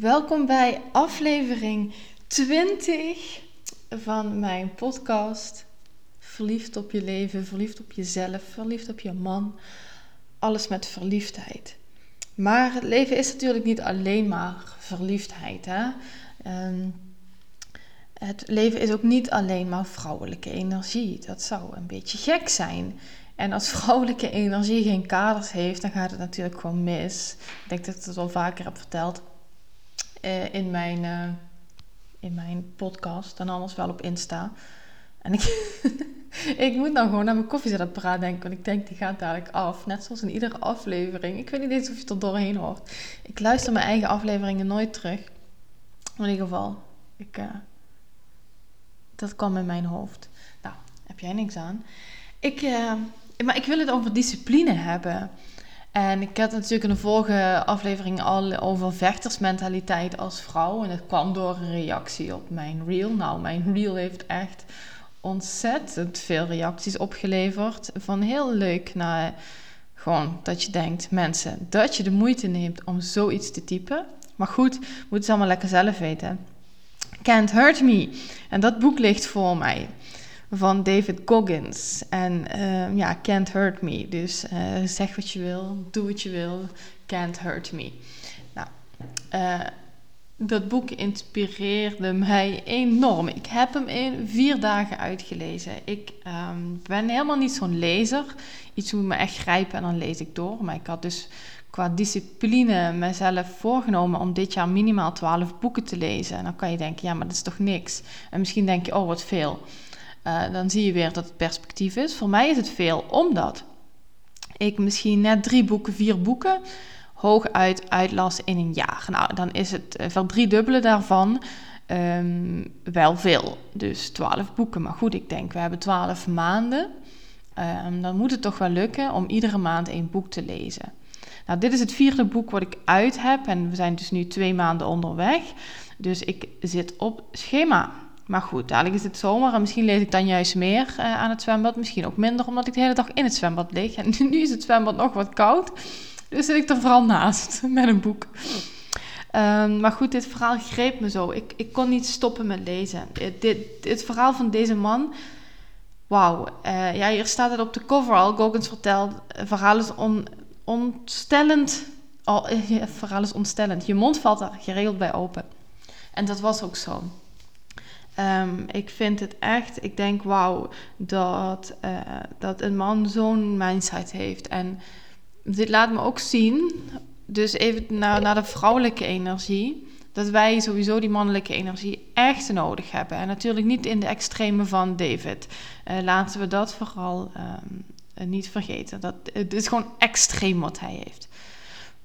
Welkom bij aflevering 20 van mijn podcast. Verliefd op je leven, verliefd op jezelf, verliefd op je man. Alles met verliefdheid. Maar het leven is natuurlijk niet alleen maar verliefdheid. Hè? Ehm, het leven is ook niet alleen maar vrouwelijke energie. Dat zou een beetje gek zijn. En als vrouwelijke energie geen kaders heeft, dan gaat het natuurlijk gewoon mis. Ik denk dat ik het al vaker heb verteld uh, in, mijn, uh, in mijn podcast en anders wel op Insta. En ik, ik moet dan gewoon naar mijn koffiezetapparaat denken, want ik denk die gaat dadelijk af. Net zoals in iedere aflevering. Ik weet niet eens of je er doorheen hoort. Ik luister mijn eigen afleveringen nooit terug. In ieder geval, ik, uh, dat kwam in mijn hoofd. Nou, heb jij niks aan. Ik, maar ik wil het over discipline hebben. En ik had natuurlijk in de vorige aflevering al over vechtersmentaliteit als vrouw. En dat kwam door een reactie op mijn reel. Nou, mijn reel heeft echt ontzettend veel reacties opgeleverd. Van heel leuk naar gewoon dat je denkt, mensen, dat je de moeite neemt om zoiets te typen. Maar goed, moet het allemaal lekker zelf weten. Can't Hurt Me. En dat boek ligt voor mij van David Goggins. En uh, ja, Can't Hurt Me. Dus uh, zeg wat je wil, doe wat je wil, Can't Hurt Me. Nou, uh, dat boek inspireerde mij enorm. Ik heb hem in vier dagen uitgelezen. Ik um, ben helemaal niet zo'n lezer. Iets moet me echt grijpen en dan lees ik door. Maar ik had dus qua discipline mezelf voorgenomen om dit jaar minimaal 12 boeken te lezen. En dan kan je denken, ja, maar dat is toch niks. En misschien denk je, oh, wat veel. Uh, dan zie je weer dat het perspectief is. Voor mij is het veel, omdat ik misschien net drie boeken, vier boeken hooguit uitlas in een jaar. Nou, dan is het uh, verdriedubbelen daarvan um, wel veel. Dus twaalf boeken. Maar goed, ik denk, we hebben twaalf maanden. Um, dan moet het toch wel lukken om iedere maand één boek te lezen. Nou, dit is het vierde boek wat ik uit heb. En we zijn dus nu twee maanden onderweg. Dus ik zit op schema. Maar goed, dadelijk is het zomer en misschien lees ik dan juist meer uh, aan het zwembad. Misschien ook minder, omdat ik de hele dag in het zwembad lig. En nu is het zwembad nog wat koud. Dus zit ik er vooral naast met een boek. Um, maar goed, dit verhaal greep me zo. Ik, ik kon niet stoppen met lezen. Dit, dit, dit verhaal van deze man. Wauw. Uh, ja, hier staat het op de cover al. Goggins vertelt: het verhaal is on, ontstellend. Oh, het verhaal is ontstellend. Je mond valt er geregeld bij open. En dat was ook zo. Um, ik vind het echt, ik denk wauw, dat, uh, dat een man zo'n mindset heeft. En dit laat me ook zien, dus even naar, naar de vrouwelijke energie, dat wij sowieso die mannelijke energie echt nodig hebben. En natuurlijk niet in de extreme van David. Uh, laten we dat vooral um, niet vergeten. Dat, het is gewoon extreem wat hij heeft.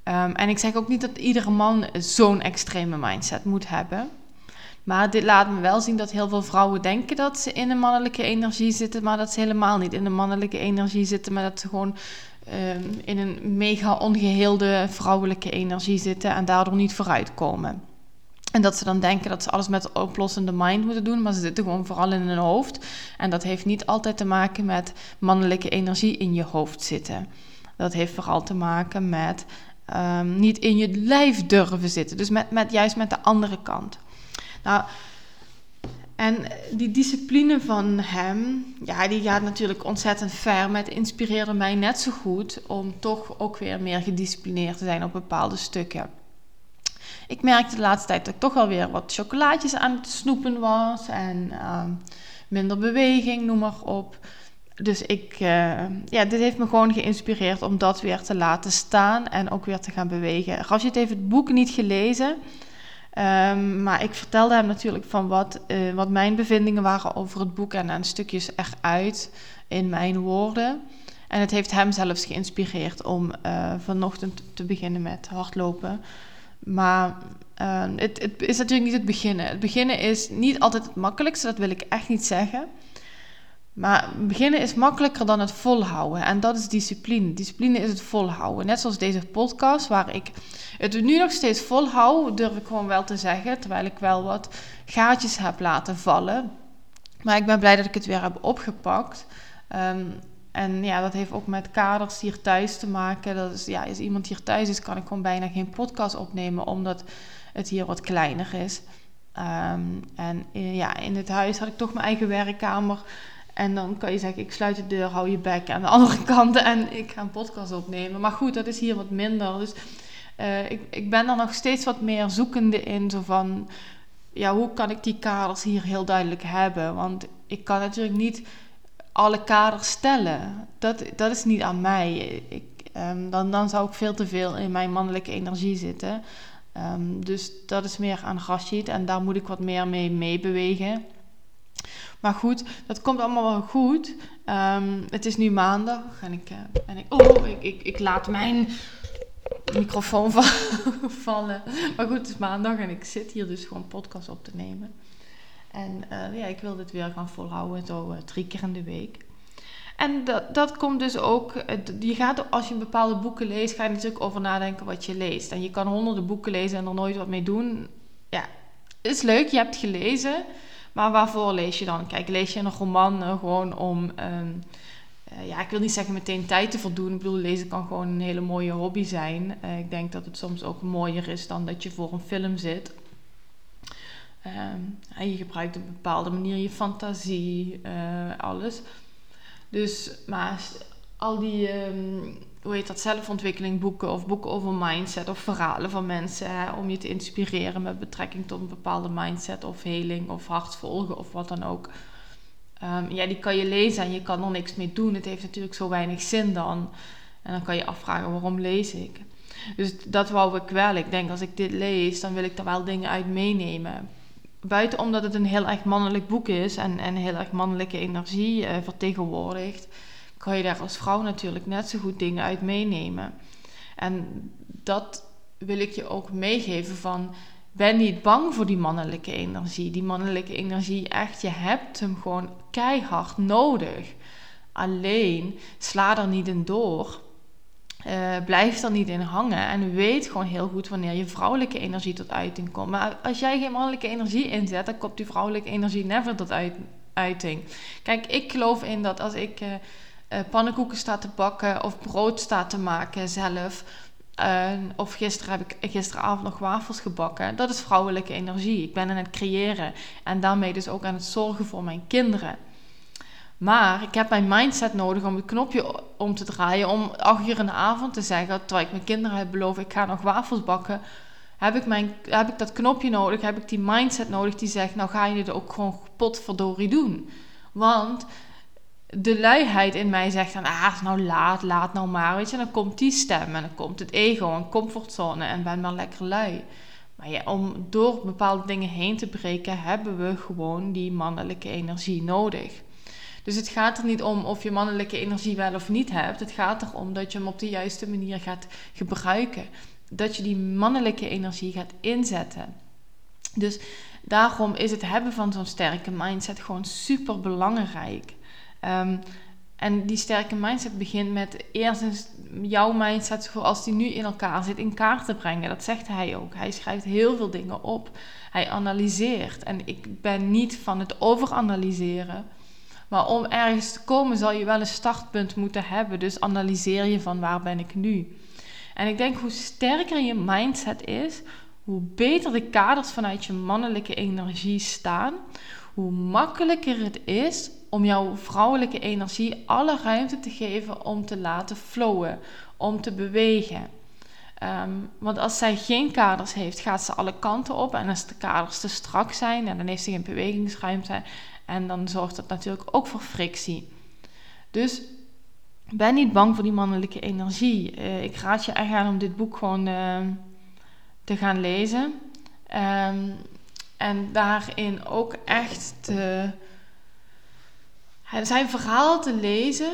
Um, en ik zeg ook niet dat iedere man zo'n extreme mindset moet hebben. Maar dit laat me wel zien dat heel veel vrouwen denken dat ze in een mannelijke energie zitten, maar dat ze helemaal niet in de mannelijke energie zitten, maar dat ze gewoon um, in een mega ongeheelde vrouwelijke energie zitten en daardoor niet vooruitkomen. En dat ze dan denken dat ze alles met oplossende mind moeten doen, maar ze zitten gewoon vooral in hun hoofd. En dat heeft niet altijd te maken met mannelijke energie in je hoofd zitten. Dat heeft vooral te maken met um, niet in je lijf durven zitten. Dus met, met, juist met de andere kant. Nou, en die discipline van hem, ja, die gaat natuurlijk ontzettend ver. Maar het inspireerde mij net zo goed om toch ook weer meer gedisciplineerd te zijn op bepaalde stukken. Ik merkte de laatste tijd dat ik toch wel weer wat chocolaatjes aan het snoepen was. En uh, minder beweging, noem maar op. Dus ik, uh, ja, dit heeft me gewoon geïnspireerd om dat weer te laten staan en ook weer te gaan bewegen. Als je het even het boek niet gelezen, Um, maar ik vertelde hem natuurlijk van wat, uh, wat mijn bevindingen waren over het boek en een stukjes eruit in mijn woorden. En het heeft hem zelfs geïnspireerd om uh, vanochtend te beginnen met hardlopen. Maar uh, het, het, is natuurlijk niet het beginnen. Het beginnen is niet altijd het makkelijkste, dat wil ik echt niet zeggen. Maar beginnen is makkelijker dan het volhouden. En dat is discipline. Discipline is het volhouden. Net zoals deze podcast, waar ik het nu nog steeds volhoud, durf ik gewoon wel te zeggen. Terwijl ik wel wat gaatjes heb laten vallen. Maar ik ben blij dat ik het weer heb opgepakt. Um, en ja, dat heeft ook met kaders hier thuis te maken. Dat is, ja, als iemand hier thuis is, kan ik gewoon bijna geen podcast opnemen, omdat het hier wat kleiner is. Ehm, en eh, ja, in het huis had ik toch mijn eigen werkkamer. En dan kan je zeggen, ik sluit de deur, hou je bek aan de andere kant en ik ga een podcast opnemen. Maar goed, dat is hier wat minder. Dus uh, ik, ik ben er nog steeds wat meer zoekende in. Zo van, ja, hoe kan ik die kaders hier heel duidelijk hebben? Want ik kan natuurlijk niet alle kaders stellen. Dat, dat is niet aan mij. Ik, um, dan, dan zou ik veel te veel in mijn mannelijke energie zitten. Um, dus dat is meer aan Rashid en daar moet ik wat meer mee meebewegen. Maar goed, dat komt allemaal wel goed. Um, het is nu maandag en ik, uh, en ik, oh, ik, ik, ik laat mijn microfoon vallen. Maar goed, het is maandag en ik zit hier dus gewoon podcast op te nemen. En uh, ja, ik wil dit weer gaan volhouden, zo uh, drie keer in de week. En dat, dat komt dus ook, je gaat als je bepaalde boeken leest, ga je natuurlijk over nadenken wat je leest. En je kan honderden boeken lezen en er nooit wat mee doen. Ja, is leuk, je hebt gelezen. Maar waarvoor lees je dan? Kijk, lees je een roman uh, gewoon om, um, uh, ja, ik wil niet zeggen meteen tijd te voldoen. Ik bedoel, lezen kan gewoon een hele mooie hobby zijn. Uh, ik denk dat het soms ook mooier is dan dat je voor een film zit. Um, je gebruikt op een bepaalde manier je fantasie, alles. Dus, maar al die, um, hoe heet dat, zelfontwikkeling boeken of boeken over mindset of verhalen van mensen om je te inspireren met betrekking tot een bepaalde mindset of heling of hartvolgen of wat dan ook. Um, ja, die kan je lezen en je kan er niks mee doen. Het heeft natuurlijk zo weinig zin dan. En dan kan je afvragen waarom lees ik. Dus dat wou ik wel. Ik denk als ik dit lees, dan wil ik er wel dingen uit meenemen buiten omdat het een heel erg mannelijk boek is en, en heel erg mannelijke energie uh, vertegenwoordigt, kan je daar als vrouw natuurlijk net zo goed dingen uit meenemen. En dat wil ik je ook meegeven van ben niet bang voor die mannelijke energie. Die mannelijke energie, echt, je hebt hem gewoon keihard nodig. Alleen sla er niet in door. Uh, blijf er niet in hangen en weet gewoon heel goed wanneer je vrouwelijke energie tot uiting komt. Maar als jij geen mannelijke energie inzet, dan komt die vrouwelijke energie never tot uiting. Kijk, ik geloof in dat als ik uh, uh, pannenkoeken sta te bakken of brood sta te maken zelf, of gisteren heb ik gisteravond nog wafels gebakken, dat is vrouwelijke energie. Ik ben aan het creëren en daarmee dus ook aan het zorgen voor mijn kinderen. Maar ik heb mijn mindset nodig om het knopje om te draaien. Om acht uur in de avond te zeggen, terwijl ik mijn kinderen heb beloofd, ik ga nog wafels bakken. Heb ik, mijn, heb ik dat knopje nodig? Heb ik die mindset nodig die zegt, nou ga je dit ook gewoon potverdorie doen. Want de luiheid in mij zegt dan, ah, nou laat, laat nou maar. Weet je, dan komt die stem en dan komt het ego en comfortzone en ben maar lekker lui. Maar ja, om door bepaalde dingen heen te breken, hebben we gewoon die mannelijke energie nodig. Dus het gaat er niet om of je mannelijke energie wel of niet hebt. Het gaat erom dat je hem op de juiste manier gaat gebruiken. Dat je die mannelijke energie gaat inzetten. Dus daarom is het hebben van zo'n sterke mindset gewoon super belangrijk. Um, en die sterke mindset begint met eerst jouw mindset zoals die nu in elkaar zit in kaart te brengen. Dat zegt hij ook. Hij schrijft heel veel dingen op. Hij analyseert. En ik ben niet van het overanalyseren. Maar om ergens te komen zal je wel een startpunt moeten hebben. Dus analyseer je van waar ben ik nu. En ik denk hoe sterker je mindset is, hoe beter de kaders vanuit je mannelijke energie staan, hoe makkelijker het is om jouw vrouwelijke energie alle ruimte te geven om te laten flowen, om te bewegen. Um, want als zij geen kaders heeft, gaat ze alle kanten op. En als de kaders te strak zijn, dan heeft ze geen bewegingsruimte. En dan zorgt dat natuurlijk ook voor frictie. Dus ben niet bang voor die mannelijke energie. Uh, ik raad je echt aan om dit boek gewoon uh, te gaan lezen. Um, en daarin ook echt te, zijn verhaal te lezen.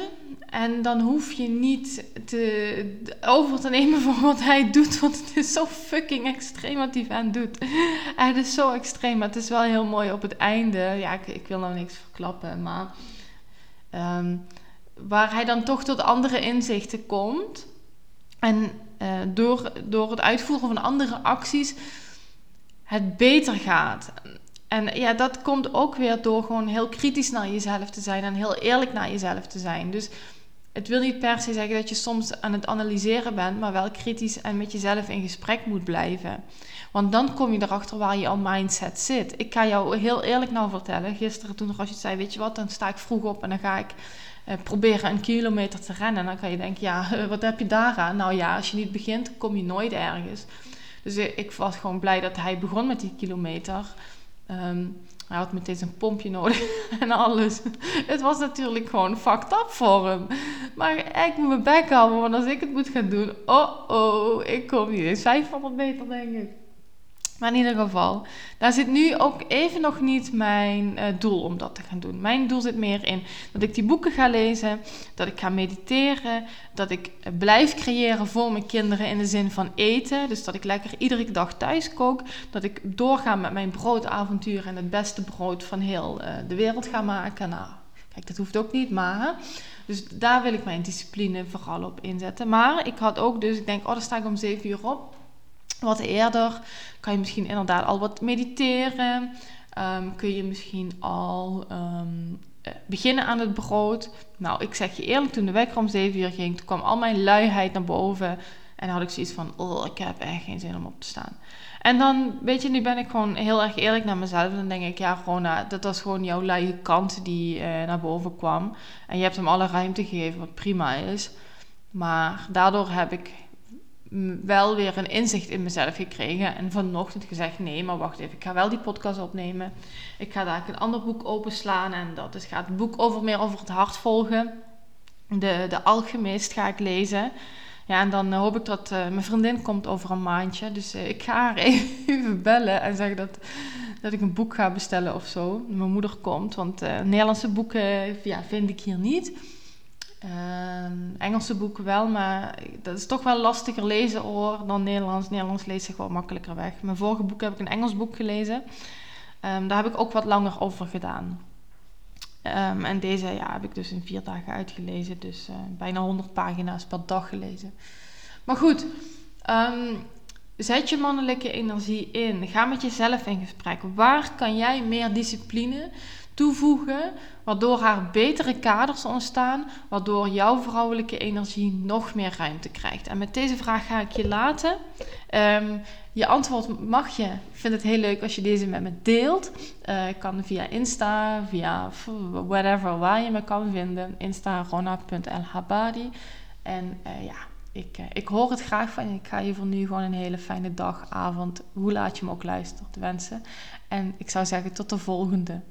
En dan hoef je niet te, over te nemen van wat hij doet. Want het is zo fucking extreem wat die vent doet. het is zo extreem. Maar het is wel heel mooi op het einde. Ja, ik, ik wil nou niks verklappen. Maar um, waar hij dan toch tot andere inzichten komt. En uh, door, door het uitvoeren van andere acties het beter gaat. En ja, dat komt ook weer door gewoon heel kritisch naar jezelf te zijn en heel eerlijk naar jezelf te zijn. Dus het wil niet per se zeggen dat je soms aan het analyseren bent, maar wel kritisch en met jezelf in gesprek moet blijven. Want dan kom je erachter waar je al mindset zit. Ik ga jou heel eerlijk nou vertellen. Gisteren toen je zei, weet je wat, dan sta ik vroeg op en dan ga ik uh, proberen een kilometer te rennen. En dan kan je denken, ja, wat heb je daaraan? Nou ja, als je niet begint, kom je nooit ergens. Dus ik was gewoon blij dat hij begon met die kilometer. Ehm, hij had meteen een pompje nodig en alles. Het was natuurlijk gewoon fucked up voor hem. Maar ik moet mijn bek houden, want als ik het moet gaan doen, oh oh, ik kom niet eens 500 meter, denk ik. Maar in ieder geval, daar zit nu ook even nog niet mijn uh, doel om dat te gaan doen. Mijn doel zit meer in dat ik die boeken ga lezen, dat ik ga mediteren, dat ik uh, blijf creëren voor mijn kinderen in de zin van eten. Dus dat ik lekker iedere dag thuis kook, dat ik doorga met mijn broodavontuur en het beste brood van heel uh, de wereld ga maken. Nou, kijk, dat hoeft ook niet, maar... Dus daar wil ik mijn discipline vooral op inzetten. Maar ik had ook dus, ik denk, oh, dan sta ik om 7 uur op wat eerder. Kan je misschien inderdaad al wat mediteren. Um, kun je misschien al um, beginnen aan het brood. Nou, ik zeg je eerlijk, toen de wekker om 7 uur ging, toen kwam al mijn luiheid naar boven. En had ik zoiets van, oh, ik heb echt geen zin om op te staan. En dan, weet je, nu ben ik gewoon heel erg eerlijk naar mezelf. Dan denk ik, ja, Rona, dat was gewoon jouw luie kant die uh, naar boven kwam. En je hebt hem alle ruimte gegeven, wat prima is. Maar daardoor heb ik wel weer een inzicht in mezelf gekregen. En vanochtend gezegd: nee, maar wacht even, ik ga wel die podcast opnemen. Ik ga daar een ander boek openslaan. En dat is, gaat het boek over meer over het hart volgen. De, de Alchemist ga ik lezen. Ja, en dan hoop ik dat uh, mijn vriendin komt over een maandje. Dus uh, ik ga haar even bellen en zeggen dat, dat ik een boek ga bestellen of zo. Mijn moeder komt, want Nederlandse boeken ja, vind ik hier niet. Uh, Engelse boeken wel, maar dat is toch wel lastiger lezen hoor dan Nederlands. Nederlands leest zich wel makkelijker weg. Mijn vorige boek heb ik een Engels boek gelezen. Um, daar heb ik ook wat langer over gedaan. Um, en deze ja, heb ik dus in vier dagen uitgelezen. Dus uh, bijna 100 pagina's per dag gelezen. Maar goed, zet je mannelijke energie in. Ga met jezelf in gesprek. Waar kan jij meer discipline toevoegen, waardoor er betere kaders ontstaan, waardoor jouw vrouwelijke energie nog meer ruimte krijgt. En met deze vraag ga ik je laten. Um, je antwoord mag je. Ik vind het heel leuk als je deze met me deelt. Uh, kan via Insta, via whatever, waar je me kan vinden. Insta rona.lhabadi. En uh, ja, ik, uh, ik hoor het graag van je. Ik ga je voor nu gewoon een hele fijne dag, avond, hoe laat je me ook luistert, wensen. En ik zou zeggen tot de volgende.